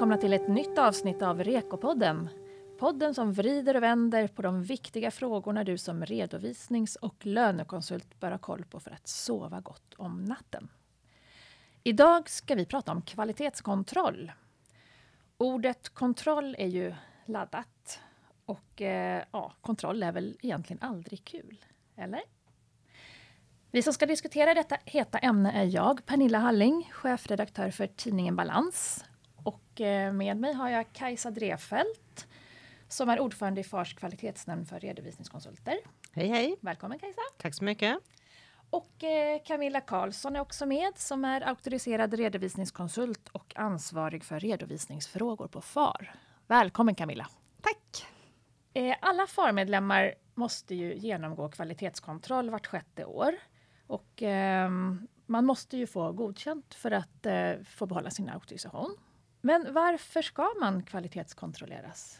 välkomna till ett nytt avsnitt av Rekopodden. Podden som vrider och vänder på de viktiga frågorna du som redovisnings och lönekonsult bör ha koll på för att sova gott om natten. Idag ska vi prata om kvalitetskontroll. Ordet kontroll är ju laddat. Och eh, ja, kontroll är väl egentligen aldrig kul, eller? Vi som ska diskutera detta heta ämne är jag, Pernilla Halling, chefredaktör för tidningen Balans. Och eh, med mig har jag Kajsa Drefelt som är ordförande i FARs kvalitetsnämnd för redovisningskonsulter. Hej hej! Välkommen Kajsa! Tack så mycket! Och eh, Camilla Karlsson är också med som är auktoriserad redovisningskonsult och ansvarig för redovisningsfrågor på FAR. Välkommen Camilla! Tack! Eh, alla FAR-medlemmar måste ju genomgå kvalitetskontroll vart sjätte år. Och eh, man måste ju få godkänt för att få behålla sin auktorisation. Men varför ska man kvalitetskontrolleras?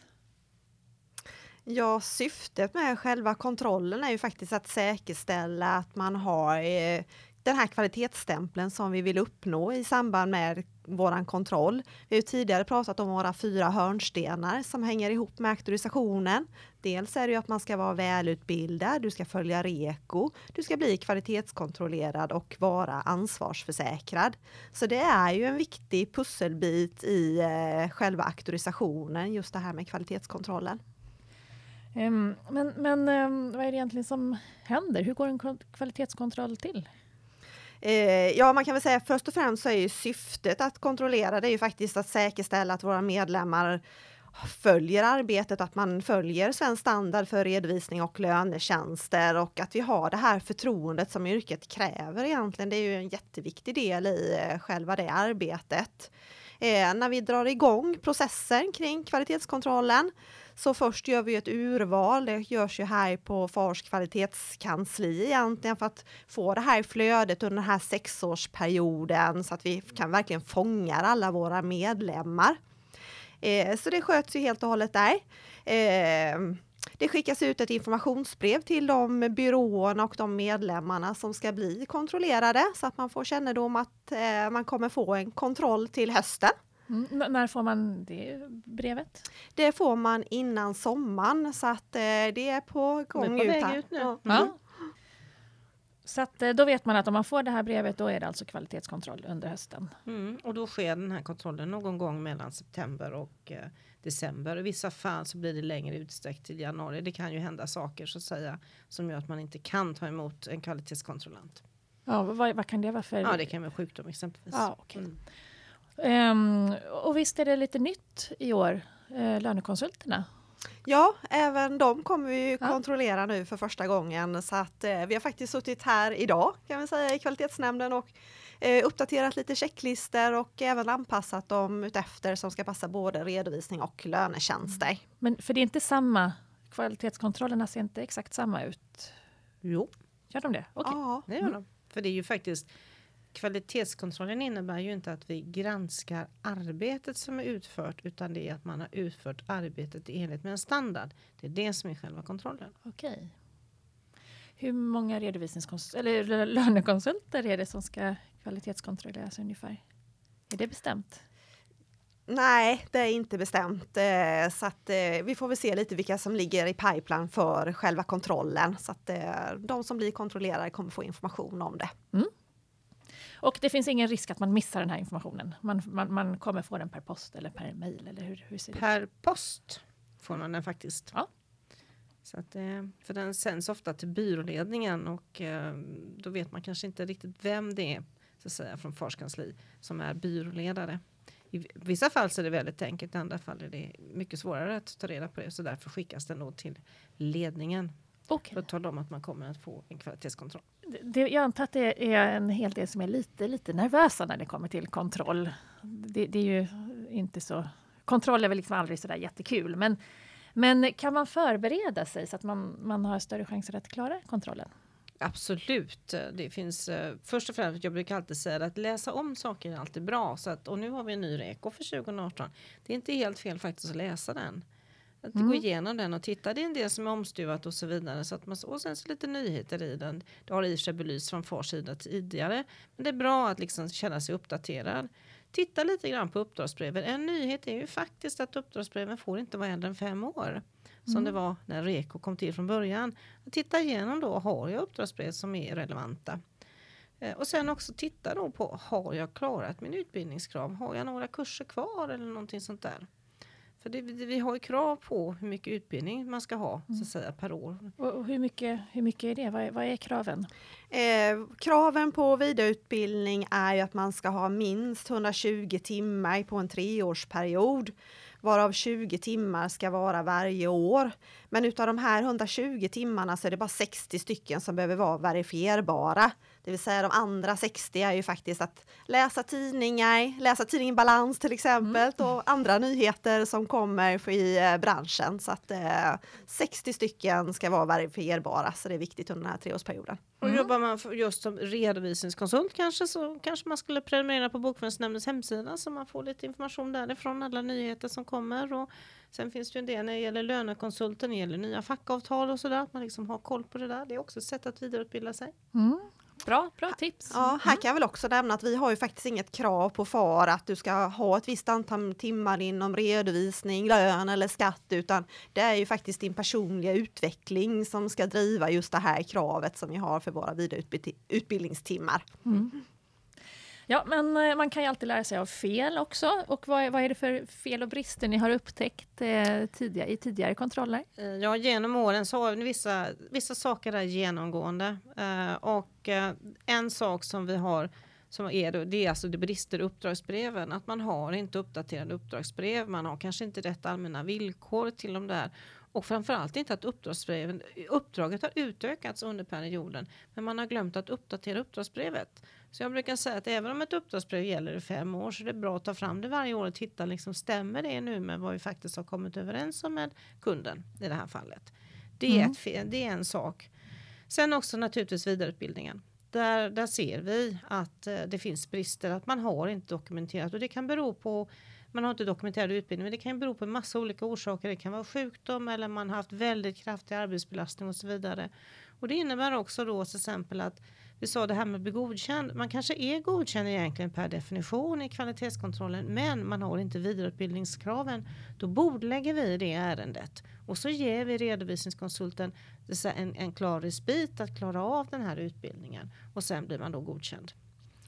Ja, syftet med själva kontrollen är ju faktiskt att säkerställa att man har eh, den här kvalitetsstämpeln som vi vill uppnå i samband med våran kontroll. Vi har ju tidigare pratat om våra fyra hörnstenar som hänger ihop med auktorisationen. Dels är det ju att man ska vara välutbildad, du ska följa REKO, du ska bli kvalitetskontrollerad och vara ansvarsförsäkrad. Så det är ju en viktig pusselbit i eh, själva auktorisationen, just det här med kvalitetskontrollen. Um, men men um, vad är det egentligen som händer? Hur går en kvalitetskontroll till? Eh, ja, man kan väl säga först och främst så är ju syftet att kontrollera det är ju faktiskt att säkerställa att våra medlemmar följer arbetet, att man följer svensk standard för redovisning och lönetjänster och att vi har det här förtroendet som yrket kräver egentligen. Det är ju en jätteviktig del i eh, själva det arbetet. Eh, när vi drar igång processen kring kvalitetskontrollen så först gör vi ett urval, det görs ju här på FARs kvalitetskansli egentligen för att få det här flödet under den här sexårsperioden så att vi kan verkligen fånga alla våra medlemmar. Eh, så det sköts ju helt och hållet där. Eh, det skickas ut ett informationsbrev till de byråerna och de medlemmarna som ska bli kontrollerade så att man får kännedom att eh, man kommer få en kontroll till hösten. Mm, när får man det brevet? Det får man innan sommaren så att eh, det är på gång är på ut, här. ut nu. Mm. Ja. Så att, eh, då vet man att om man får det här brevet då är det alltså kvalitetskontroll under hösten. Mm, och då sker den här kontrollen någon gång mellan september och eh, december. I vissa fall så blir det längre utsträckt till januari. Det kan ju hända saker så att säga som gör att man inte kan ta emot en kvalitetskontrollant. Ja, vad, vad kan det vara för? Ja, det kan vara sjukdom exempelvis. Ja, okay. Mm. Um, och visst är det lite nytt i år, eh, lönekonsulterna? Ja, även de kommer vi ja. kontrollera nu för första gången så att eh, vi har faktiskt suttit här idag kan vi säga i kvalitetsnämnden och eh, uppdaterat lite checklister och även anpassat dem utefter som ska passa både redovisning och lönetjänster. Mm. Men för det är inte samma, kvalitetskontrollerna ser inte exakt samma ut? Jo. Gör de det? Okay. Ja, det gör mm. de. För det är ju faktiskt kvalitetskontrollen innebär ju inte att vi granskar arbetet som är utfört utan det är att man har utfört arbetet i enlighet med en standard. Det är det som är själva kontrollen. Okej. Hur många eller lönekonsulter är det som ska kvalitetskontrolleras ungefär? Är det bestämt? Nej, det är inte bestämt. Eh, så att eh, vi får väl se lite vilka som ligger i pipeline för själva kontrollen. Så att eh, de som blir kontrollerade kommer få information om det. Mm. Och det finns ingen risk att man missar den här informationen. Man, man, man kommer få den per post eller per mail eller hur, hur ser det Per post får man den faktiskt. Ja. Så att, för den sänds ofta till byråledningen och då vet man kanske inte riktigt vem det är så att säga, från Fars kansli som är byråledare. I vissa fall så är det väldigt enkelt, i andra fall är det mycket svårare att ta reda på det. Så därför skickas den då till ledningen. Okay. För att tala om att man kommer att få en kvalitetskontroll. Det, jag antar att det är en hel del som är lite, lite nervösa när det kommer till kontroll. Det, det är ju inte så... Kontroll är väl liksom aldrig sådär jättekul. Men, men kan man förbereda sig så att man, man har större chanser att klara kontrollen? Absolut, det finns eh, först och främst, jag brukar alltid säga att läsa om saker är alltid bra. Så att, och nu har vi en ny REKO för 2018. Det är inte helt fel faktiskt att läsa den. Att mm. gå igenom den och titta, det är en del som är omstuvat och så vidare. Så att man, och sen så lite nyheter i den. Det har i och för sig belysts från FARs sida tidigare. Men det är bra att liksom känna sig uppdaterad. titta lite grann på uppdragsbreven. En nyhet är ju faktiskt att uppdragsbreven får inte vara äldre än fem år. Som mm. det var när REKO kom till från början. Titta igenom då, har jag uppdragsbrev som är relevanta? Eh, och sen också titta då på, har jag klarat min utbildningskrav? Har jag några kurser kvar eller någonting sånt där? För det, vi har ju krav på hur mycket utbildning man ska ha mm. så att säga, per år. Och hur, mycket, hur mycket är det? Vad är, vad är kraven? Eh, kraven på vidareutbildning är ju att man ska ha minst 120 timmar på en treårsperiod varav 20 timmar ska vara varje år. Men utav de här 120 timmarna så är det bara 60 stycken som behöver vara verifierbara. Det vill säga de andra 60 är ju faktiskt att läsa tidningar, läsa tidningen Balans till exempel mm. och andra nyheter som kommer i eh, branschen. Så att eh, 60 stycken ska vara verifierbara så det är viktigt under den här treårsperioden. Och mm. jobbar man just som redovisningskonsult kanske så kanske man skulle prenumerera på Bokföringsnämndens hemsida så man får lite information därifrån, alla nyheter som kommer. Och sen finns det ju en del när det gäller lönekonsulten, när det gäller nya fackavtal och sådär, att man liksom har koll på det där. Det är också ett sätt att vidareutbilda sig. Mm. Bra, bra tips. Ja, här mm. kan jag väl också nämna att vi har ju faktiskt inget krav på FAR att du ska ha ett visst antal timmar inom redovisning, lön eller skatt, utan det är ju faktiskt din personliga utveckling som ska driva just det här kravet som vi har för våra vidareutbildningstimmar. Mm. Ja, men eh, man kan ju alltid lära sig av fel också. Och vad är, vad är det för fel och brister ni har upptäckt eh, tidiga, i tidigare kontroller? Eh, ja, genom åren så har vi vissa, vissa saker där genomgående. Eh, och eh, en sak som vi har som är då, det är alltså det brister i uppdragsbreven. Att man har inte uppdaterade uppdragsbrev. Man har kanske inte rätt allmänna villkor till de där. Och framförallt inte att uppdragsbreven, uppdraget har utökats under perioden. Men man har glömt att uppdatera uppdragsbrevet. Så jag brukar säga att även om ett uppdragsbrev gäller i fem år så är det bra att ta fram det varje år och titta liksom stämmer det nu med vad vi faktiskt har kommit överens om med kunden i det här fallet. Det är, mm. ett det är en sak. Sen också naturligtvis vidareutbildningen. Där, där ser vi att eh, det finns brister, att man har inte dokumenterat och det kan bero på man har inte dokumenterad utbildning, men det kan ju bero på en massa olika orsaker. Det kan vara sjukdom eller man har haft väldigt kraftig arbetsbelastning och så vidare. Och det innebär också då till exempel att vi sa det här med att bli godkänd. Man kanske är godkänd egentligen per definition i kvalitetskontrollen, men man har inte vidareutbildningskraven. Då bordlägger vi det ärendet och så ger vi redovisningskonsulten en, en klar respit att klara av den här utbildningen och sen blir man då godkänd.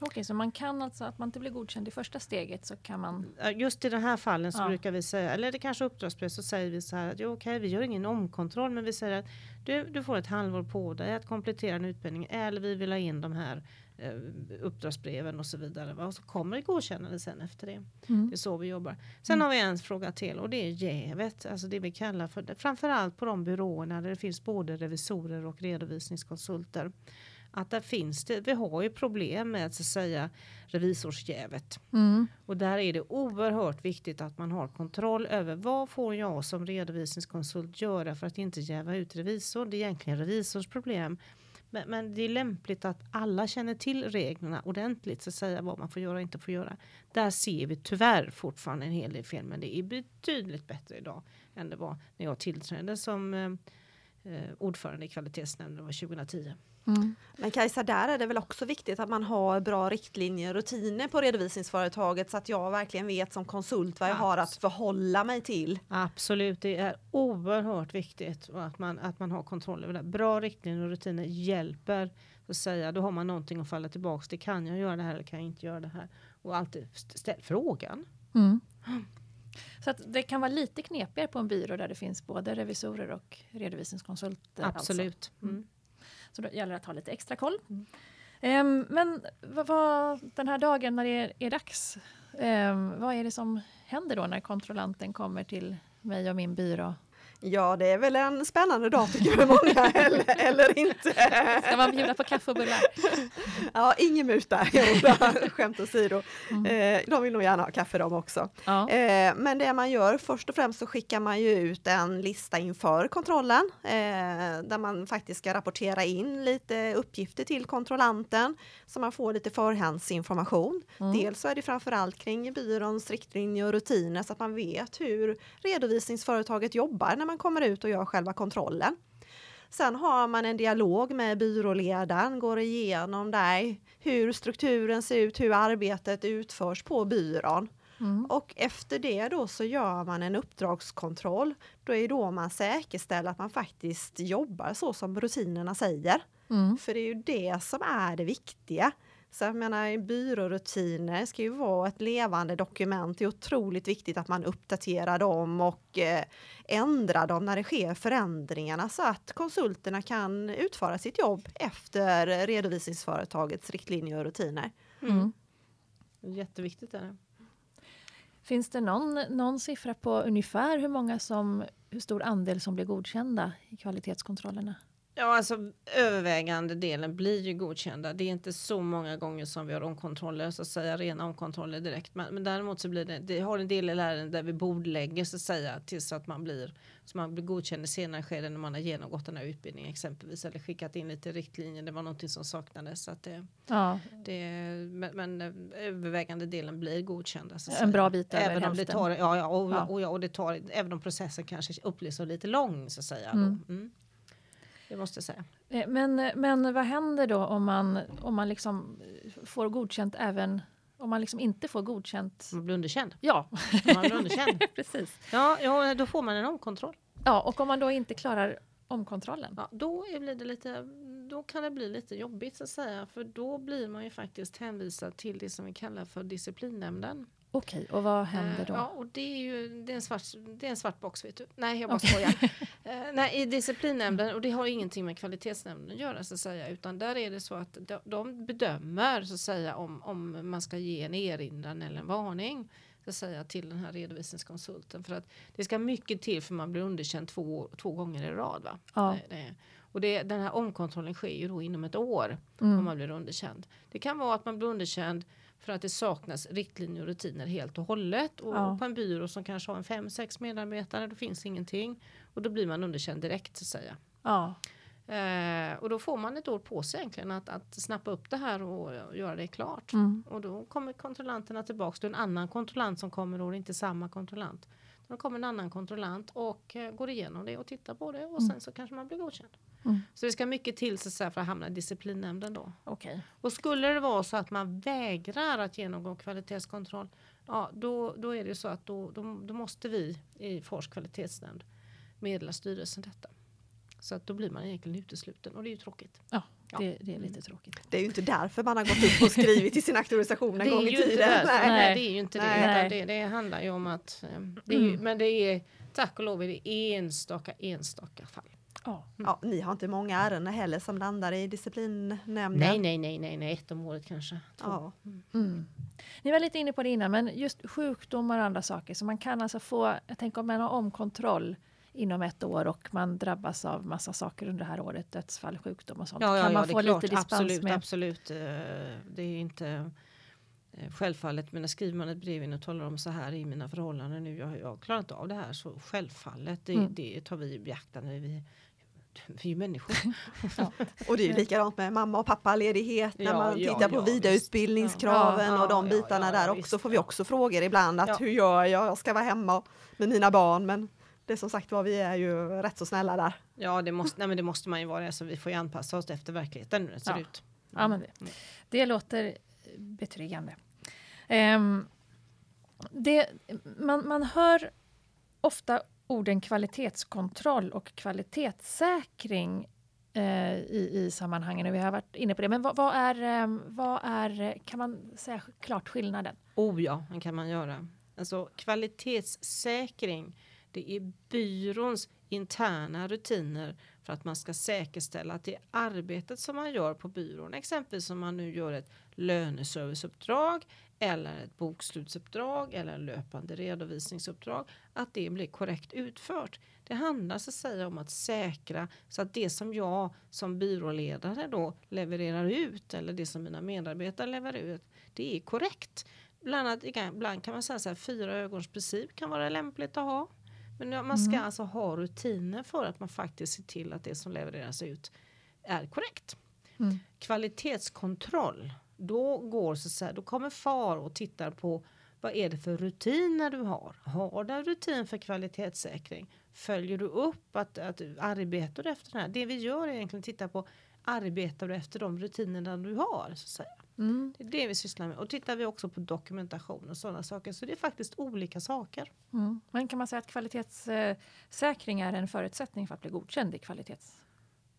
Okej, så man kan alltså, att man inte blir godkänd i första steget så kan man? Just i de här fallen så ja. brukar vi säga, eller det kanske uppdragsbrev, så säger vi så här att okej, okay, vi gör ingen omkontroll, men vi säger att du, du får ett halvår på dig att komplettera en utbildning eller vi vill ha in de här eh, uppdragsbreven och så vidare. Och så kommer det godkännande sen efter det. Mm. Det är så vi jobbar. Sen mm. har vi en fråga till och det är jävet, alltså det vi kallar för framförallt på de byråerna där det finns både revisorer och redovisningskonsulter att där finns det, vi har ju problem med så att säga revisorsjävet. Mm. Och där är det oerhört viktigt att man har kontroll över vad får jag som redovisningskonsult göra för att inte jäva ut revisor. Det är egentligen revisors problem. Men, men, det är lämpligt att alla känner till reglerna ordentligt, så att säga vad man får göra och inte får göra. Där ser vi tyvärr fortfarande en hel del fel, men det är betydligt bättre idag än det var när jag tillträdde som eh, eh ordförande i kvalitetsnämnden, var 2010. Mm. Men Kajsa, där är det väl också viktigt att man har bra riktlinjer och rutiner på redovisningsföretaget så att jag verkligen vet som konsult vad jag har att förhålla mig till. Absolut, det är oerhört viktigt att man, att man har kontroll över det. Bra riktlinjer och rutiner hjälper att säga, då har man någonting att falla tillbaks till. Kan jag göra det här eller kan jag inte göra det här? Och alltid ställ frågan. Mm. Så att det kan vara lite knepigare på en byrå där det finns både revisorer och redovisningskonsulter. Alltså. Absolut. Alltså. Mm. Så då gäller det att ha lite extra koll. Mm. Um, men vad, vad, den här dagen när det är, är dags, um, vad är det som händer då när kontrollanten kommer till mig och min byrå Ja, det är väl en spännande dag tycker jag många, eller, eller inte. Ska man bjuda på kaffe och bullar? Ja, ingen muta, skämt åsido. Mm. Eh, de vill nog gärna ha kaffe de också. Ja. Eh, men det man gör, först och främst så skickar man ju ut en lista inför kontrollen, eh, där man faktiskt ska rapportera in lite uppgifter till kontrollanten, så man får lite förhandsinformation. Mm. Dels så är det framförallt kring byråns riktlinjer och rutiner, så att man vet hur redovisningsföretaget jobbar när man man kommer ut och gör själva kontrollen. Sen har man en dialog med byråledaren, går igenom där hur strukturen ser ut, hur arbetet utförs på byrån. Mm. Och efter det då så gör man en uppdragskontroll. Då är då man säkerställer att man faktiskt jobbar så som rutinerna säger. Mm. För det är ju det som är det viktiga. Så jag menar byrårutiner ska ju vara ett levande dokument. Det är otroligt viktigt att man uppdaterar dem och eh, ändrar dem när det sker förändringarna så att konsulterna kan utföra sitt jobb efter redovisningsföretagets riktlinjer och rutiner. Mm. Jätteviktigt är det. Finns det någon, någon siffra på ungefär hur många som, hur stor andel som blir godkända i kvalitetskontrollerna? Ja, alltså övervägande delen blir ju godkända. Det är inte så många gånger som vi har omkontroller, så att säga rena omkontroller direkt. Men, men däremot så blir det, det har en del i ärenden där vi bordlägger så att säga tills att man blir, så man blir godkänd i senare skede när man har genomgått den här utbildningen exempelvis eller skickat in lite riktlinjer. Det var någonting som saknades. Så att det, ja. det, men, men övervägande delen blir godkända. Så en bra bit över även om det tar, ja, ja, och, ja. Och, och, och, det tar, även om processen kanske upplevs som lite lång så att säga. Mm. Mm. Det måste jag säga. Eh, men, men vad händer då om man, om man liksom får godkänt även om man liksom inte får godkänt? Om man blir underkänd? Ja. Om man blir underkänd. Precis. Ja, ja, då får man en omkontroll. Ja, och om man då inte klarar omkontrollen? Ja, då, blir det lite, då kan det bli lite jobbigt så att säga. För då blir man ju faktiskt hänvisad till det som vi kallar för disciplinnämnden. Okej, och vad händer då? Ja, och det är ju det är en, svart, det är en svart box, vet du. Nej, jag bara okay. skojar. uh, nej, i disciplinnämnden, och det har ingenting med kvalitetsnämnden att göra så att säga, utan där är det så att de, de bedömer så att säga om, om man ska ge en erinran eller en varning så att säga, till den här redovisningskonsulten. För att det ska mycket till för man blir underkänd två, två gånger i rad. Va? Ja. Det, det, och det, den här omkontrollen sker ju då inom ett år mm. om man blir underkänd. Det kan vara att man blir underkänd för att det saknas riktlinjer och rutiner helt och hållet. Och ja. på en byrå som kanske har en fem, sex medarbetare, då finns ingenting. Och då blir man underkänd direkt så att säga. Ja. Eh, och då får man ett år på sig egentligen att, att snappa upp det här och göra det klart. Mm. Och då kommer kontrollanterna tillbaks. Det är en annan kontrollant som kommer och inte samma kontrollant. Då kommer en annan kontrollant och eh, går igenom det och tittar på det och mm. sen så kanske man blir godkänd. Mm. Så det ska mycket till så för att hamna i disciplinnämnden då. Okay. Och skulle det vara så att man vägrar att genomgå kvalitetskontroll, ja då, då är det så att då, då, då måste vi i Fors kvalitetsnämnd meddela styrelsen detta. Så att då blir man egentligen utesluten och det är ju tråkigt. Ja, det, det, är lite tråkigt. Det är ju inte därför man har gått upp och skrivit i sin auktorisation en gång i tiden. Nej. Nej. det är ju inte det. det. Det handlar ju om att, eh, det är ju, mm. men det är tack och lov är det enstaka, enstaka fall. Ja. ja. ni har inte många ärenden heller som landar i disciplinnämnden? Nej, nej, nej, nej, nej, ett om året kanske. Ja. Mm. mm. Ni var lite inne på det innan, men just sjukdomar och andra saker. Så man kan alltså få, jag tänker om man har omkontroll inom ett år och man drabbas av massa saker under det här året, dödsfall, sjukdom och sånt. Ja, ja, kan man få lite dispens absolut, med? Absolut, eh, det är inte eh, självfallet, men när skriver man ett brev in och talar om så här i mina förhållanden nu, jag, jag klarar inte av det här, så självfallet, det, mm. det tar vi i beaktande. Vi, vi är ju människor. ja. Och det är ju likadant med mamma och pappa ledighet när ja, man tittar ja, på vidareutbildningskraven och de bitarna där också får vi också frågor ibland att hur gör jag? Jag ska vara hemma med mina barn men det som sagt var, vi är ju rätt så snälla där. Ja, det måste, nej, men det måste man ju vara. Alltså, vi får ju anpassa oss efter verkligheten hur det ser ut. Ja, men det, mm. det låter betryggande. Um, det, man, man hör ofta orden kvalitetskontroll och kvalitetssäkring eh, i, i sammanhangen. Vi har varit inne på det. Men vad, vad, är, eh, vad är, kan man säga klart skillnaden? Oh ja, det kan man göra. Alltså kvalitetssäkring, det är byråns interna rutiner för att man ska säkerställa att det arbetet som man gör på byrån, exempelvis om man nu gör ett löneserviceuppdrag eller ett bokslutsuppdrag eller löpande redovisningsuppdrag, att det blir korrekt utfört. Det handlar så att säga om att säkra så att det som jag som byråledare då levererar ut eller det som mina medarbetare levererar ut, det är korrekt. Bland annat ibland kan man säga så här, fyra ögons princip kan vara lämpligt att ha. Men man ska mm. alltså ha rutiner för att man faktiskt ser till att det som levereras ut är korrekt. Mm. Kvalitetskontroll, då går så, så här, då kommer FAR och tittar på Vad är det för rutiner du har? Har du en rutin för kvalitetssäkring? Följer du upp att, att arbetar du efter det här? Det vi gör är egentligen att titta på arbetar du efter de rutinerna du har? Så att säga. Mm. Det är det vi sysslar med. Och tittar vi också på dokumentation och sådana saker. Så det är faktiskt olika saker. Mm. Men kan man säga att kvalitetssäkring är en förutsättning för att bli godkänd i kvalitets...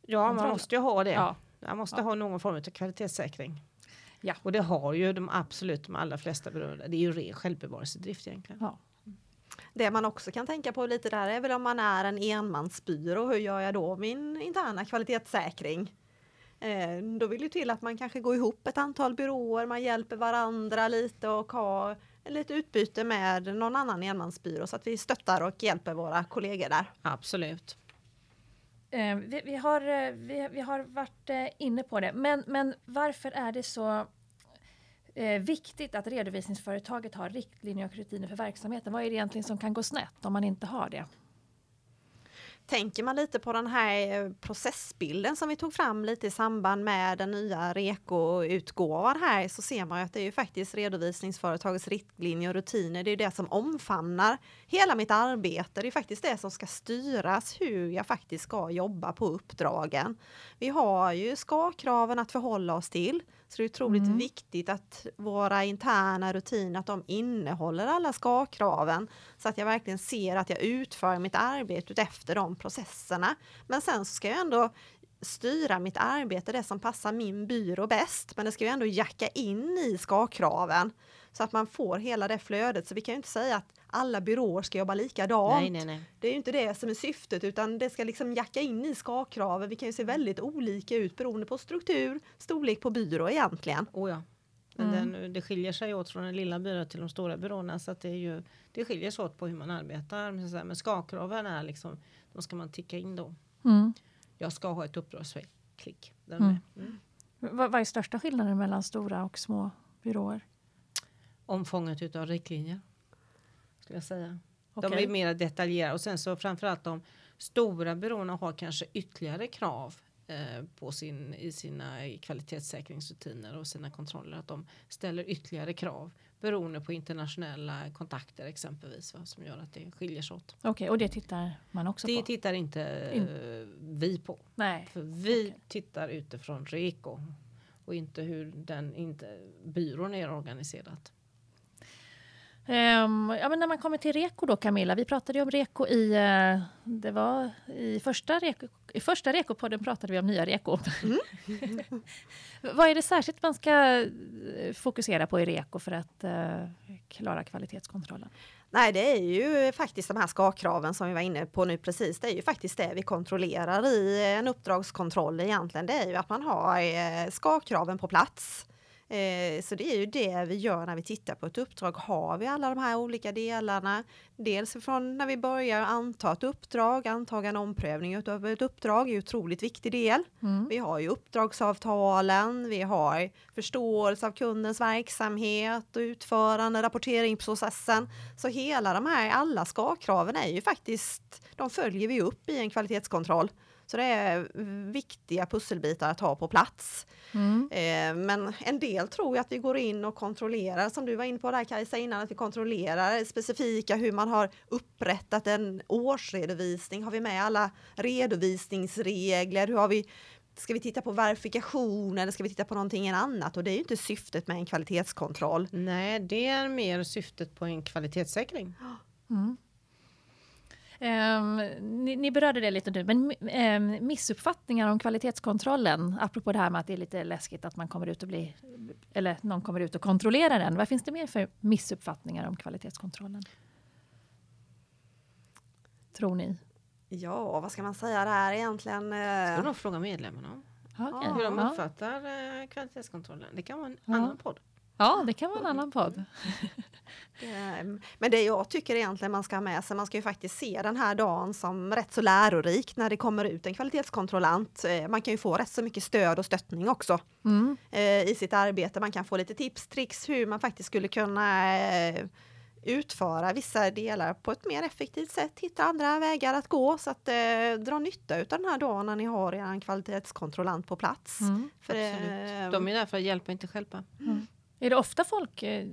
Ja, man måste ju ha det. Ja. Man måste ja. ha någon form av kvalitetssäkring. Ja. Och det har ju de absolut de allra flesta berörda. Det är ju ren självbevarelsedrift egentligen. Ja. Det man också kan tänka på lite där är väl om man är en enmansbyrå, hur gör jag då min interna kvalitetssäkring? Eh, då vill det till att man kanske går ihop ett antal byråer, man hjälper varandra lite och har lite utbyte med någon annan enmansbyrå så att vi stöttar och hjälper våra kollegor där. Absolut. Eh, vi, vi, har, eh, vi, vi, har varit inne på det, men, men varför är det så eh, viktigt att redovisningsföretaget har riktlinjer och rutiner för verksamheten? Vad är det egentligen som kan gå snett om man inte har det? Tänker man lite på den här eh, processbilden som vi tog fram lite i samband med den nya REKO-utgåvan här så ser man ju att det är ju faktiskt redovisningsföretagets riktlinjer och rutiner. Det är det som omfamnar hela mitt arbete. Det är faktiskt det som ska styras hur jag faktiskt ska jobba på uppdragen. Vi har ju ska-kraven att förhålla oss till. Så det är otroligt mm. viktigt att våra interna rutiner, att de innehåller alla ska-kraven så att jag verkligen ser att jag utför mitt arbete efter de processerna. Men sen så ska jag ändå styra mitt arbete det som passar min byrå bäst. Men det ska ju ändå jacka in i ska-kraven så att man får hela det flödet. Så vi kan ju inte säga att alla byråer ska jobba likadant. Nej, nej, nej. Det är ju inte det som är syftet utan det ska liksom jacka in i ska-kraven. Vi kan ju se väldigt olika ut beroende på struktur, storlek på byrå egentligen. Oh ja. Men mm. den, det skiljer sig åt från den lilla byrån till de stora byråerna så att det, är ju, det skiljer sig åt på hur man arbetar. Men ska-kraven är liksom, de ska man ticka in då. Mm. Jag ska ha ett uppdragsfält. Klick. Mm. Mm. Vad, vad är största skillnaden mellan stora och små byråer? Omfånget utav riktlinjer skulle jag säga. Okay. De är mer detaljerade och sen så framförallt de stora byråerna har kanske ytterligare krav eh, på sin, i sina kvalitetssäkringsrutiner och sina kontroller. Att de ställer ytterligare krav beroende på internationella kontakter exempelvis. Va, som gör att det skiljer sig åt. Okej, okay, och det tittar man också det på? Det tittar inte In. vi på. Nej. För vi okay. tittar utifrån REKO och inte hur den inte, byrån är organiserad. Um, ja, men när man kommer till REKO då Camilla, vi pratade ju om REKO i, uh, det var i första REKO, i första REKO-podden pratade vi om nya REKO. Mm. Vad är det särskilt man ska eh, fokusera på i REKO för att uh, klara kvalitetskontrollen? Nej, det är ju faktiskt de här ska-kraven som vi var inne på nu precis. Det är ju faktiskt det vi kontrollerar i en uppdragskontroll egentligen. Det är ju att man har ska-kraven på plats. Eh, så det är ju det vi gör när vi tittar på ett uppdrag. Har vi alla de här olika delarna? Dels från när vi börjar anta ett uppdrag, antaga en omprövning av ett uppdrag är en otroligt viktig del. Mm. Vi har ju uppdragsavtalen, vi har förståelse av kundens verksamhet och utförande, rapporteringsprocessen. Så hela de här, alla ska-kraven är ju faktiskt, de följer vi upp i en kvalitetskontroll. Så det är viktiga pusselbitar att ha på plats. Mm. Eh, men en del tror jag att vi går in och kontrollerar, som du var inne på där Kajsa innan, att vi kontrollerar specifika hur man har upprättat en årsredovisning. Har vi med alla redovisningsregler? Hur har vi Ska vi titta på verifikation eller ska vi titta på någonting annat? Och det är ju inte syftet med en kvalitetskontroll. Nej, det är mer syftet på en kvalitetssäkring. Mm. Um, ni, ni, berörde det lite nu, men um, missuppfattningar om kvalitetskontrollen, apropå det här med att det är lite läskigt att man kommer ut och blir, eller någon kommer ut och kontrollerar den. Vad finns det mer för missuppfattningar om kvalitetskontrollen? Tror ni? Ja, vad ska man säga där egentligen? Eh? Ska du nog fråga medlemmarna. Okay. Hur de uppfattar ja. kvalitetskontrollen. Det kan vara en ja. annan podd. Ja, det kan vara en annan podd. Men det jag tycker egentligen man ska ha med sig, man ska ju faktiskt se den här dagen som rätt så lärorik när det kommer ut en kvalitetskontrollant. Eh, man kan ju få rätt så mycket stöd och stöttning också mm. Eh, i sitt arbete. Man kan få lite tips, tricks hur man faktiskt skulle kunna eh, utföra vissa delar på ett mer effektivt sätt, hitta andra vägar att gå så att eh, dra nytta av den här dagen när ni har er kvalitetskontrollant på plats. Mm, för, eh, De är där för att hjälpa, inte stjälpa. Mm. Är det ofta folk eh,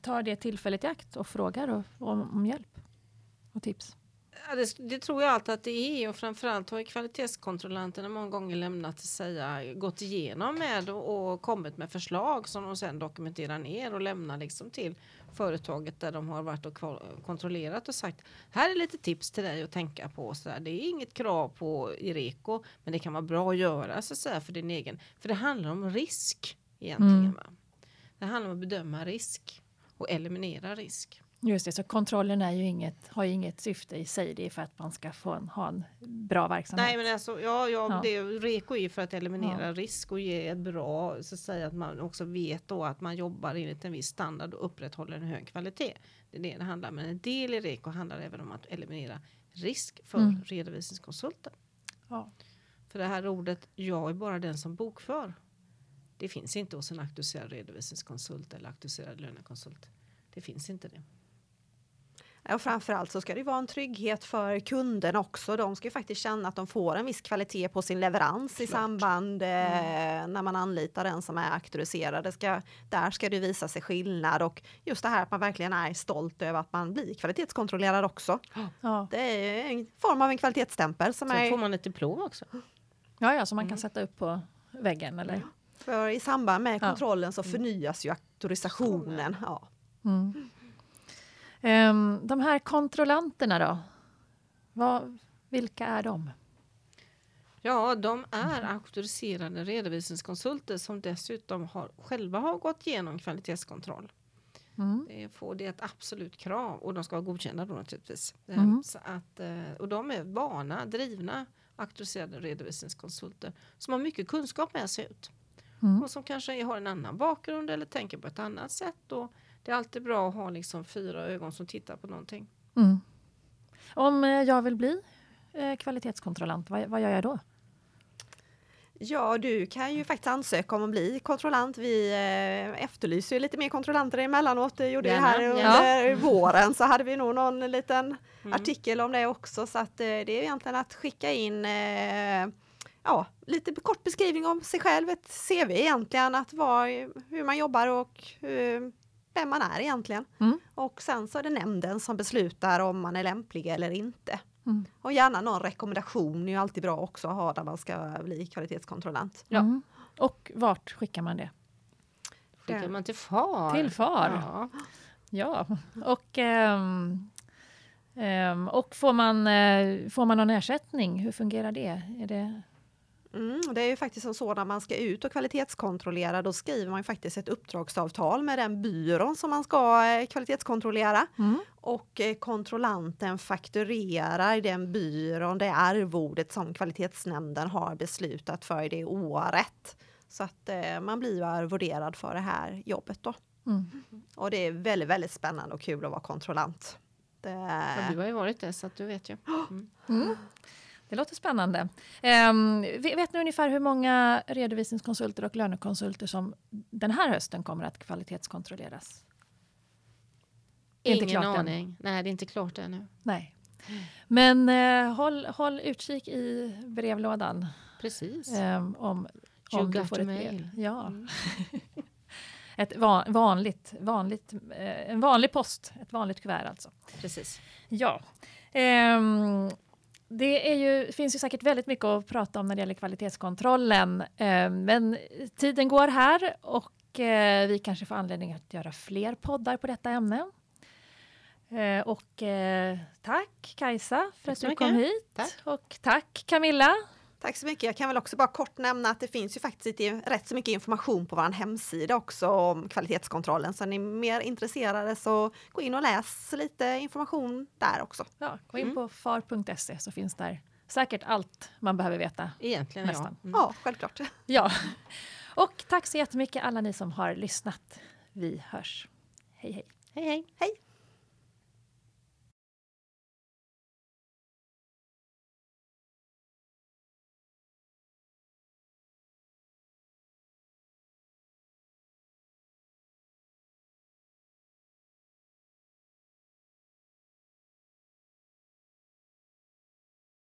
tar det tillfället i akt och frågar och, om, om hjälp och tips? Ja, det, det, tror jag alltid att det är och framförallt har ju kvalitetskontrollanterna många gånger lämnat säga, gått igenom med och, och, kommit med förslag som de sedan dokumenterar ner och lämnar liksom till företaget där de har varit och kontrollerat och sagt här är lite tips till dig att tänka på. Så där. Det är inget krav på Ireko men det kan vara bra att göra så att säga, för din egen. För det handlar om risk egentligen. Mm. Det handlar om att bedöma risk och eliminera risk. Just det, så kontrollen är ju inget, har ju inget syfte i sig. Det är för att man ska få en, ha en bra verksamhet. Nej, men alltså, ja, ja, ja. Det, REKO är för att eliminera ja. risk och ge ett bra, så att säga att man också vet då att man jobbar enligt en viss standard och upprätthåller en hög kvalitet. Det är det det handlar om. Men en del i REKO handlar även om att eliminera risk för mm. redovisningskonsulten. Ja. För det här ordet, jag är bara den som bokför. Det finns inte hos en auktoriserad redovisningskonsult eller auktoriserad lönekonsult. Det finns inte det. Och framförallt så ska det vara en trygghet för kunden också. De ska ju faktiskt känna att de får en viss kvalitet på sin leverans Klart. i samband eh, mm. när man anlitar den som är auktoriserad. Det ska, där ska det visa sig skillnad och just det här att man verkligen är stolt över att man blir kvalitetskontrollerad också. Ja. Det är en form av en kvalitetsstämpel. Som Sen är... får man ett diplom också. Ja, ja, som man kan mm. sätta upp på väggen eller? För i samband med kontrollen så mm. förnyas ju auktorisationen. Ja. Mm. Um, de här kontrollanterna då? Vad, vilka är de? Ja, de är auktoriserade redovisningskonsulter som dessutom har, själva har gått igenom kvalitetskontroll. Mm. Det, får, det är ett absolut krav och de ska vara godkända då naturligtvis. Ehm, mm. Så att, eh, och de är vana, drivna auktoriserade redovisningskonsulter som har mycket kunskap med sig ut. Mm. Och som kanske har en annan bakgrund eller tänker på ett annat sätt. Och det är alltid bra att ha liksom fyra ögon som tittar på någonting. Mm. Om eh, jag vill bli eh, kvalitetskontrollant, vad, vad gör jag då? Ja, du kan ju faktiskt ansöka om att bli kontrollant. Vi eh, efterlyser ju lite mer kontrollanter emellanåt. Det gjorde vi här under ja. våren så hade vi nog någon liten mm. artikel om det också. Så att det är egentligen att skicka in ja, lite kort beskrivning om sig själv, ett CV egentligen, att vad, hur man jobbar och hur, vem man är egentligen. Mm. Och sen så är det nämnden som beslutar om man är lämplig eller inte. Mm. Och gärna någon rekommendation är ju alltid bra också att ha när man ska bli kvalitetskontrollant. Ja. Mm. Och vart skickar man det? Skickar man till FAR? Till FAR? Ja. ja. Och, um, um, och får, man, uh, får man någon ersättning? Hur fungerar det? Är det Mm, det är ju faktiskt så när man ska ut och kvalitetskontrollera, då skriver man faktiskt ett uppdragsavtal med den byrån som man ska eh, kvalitetskontrollera. Mm. Och eh, kontrollanten fakturerar den byrån det arvodet som kvalitetsnämnden har beslutat för det året. Så att eh, man blir arvoderad för det här jobbet då. Mm. Och det är väldigt, väldigt spännande och kul att vara kontrollant. Det... Ja, du har ju varit det så att du vet ju. Mm. Det låter spännande. Um, vet ni ungefär hur många redovisningskonsulter och lönekonsulter som den här hösten kommer att kvalitetskontrolleras? Ingen aning. Än. Nej, det är inte klart ännu. Nej. Men uh, håll, håll utkik i brevlådan. Precis. Um, om, om du får ett brev. Ja. Mm. ett van, vanligt, vanligt, uh, en vanlig post, ett vanligt kuvert alltså. Precis. Ja. Um, det är ju, finns ju säkert väldigt mycket att prata om när det gäller kvalitetskontrollen. Eh, men tiden går här och eh, vi kanske får anledning att göra fler poddar på detta ämne. Eh, och tack Kajsa för att du kom hit. Tack. Och tack Camilla Tack så mycket. Jag kan väl också bara kort nämna att det finns ju faktiskt rätt så mycket information på vår hemsida också om kvalitetskontrollen. Så är ni mer intresserade så gå in och läs lite information där också. Ja, gå in mm. på far.se så finns där säkert allt man behöver veta. Egentligen nästan. ja. Mm. Ja, självklart. Ja. Och tack så jättemycket alla ni som har lyssnat. Vi hörs. Hej hej. Hej hej. Hej.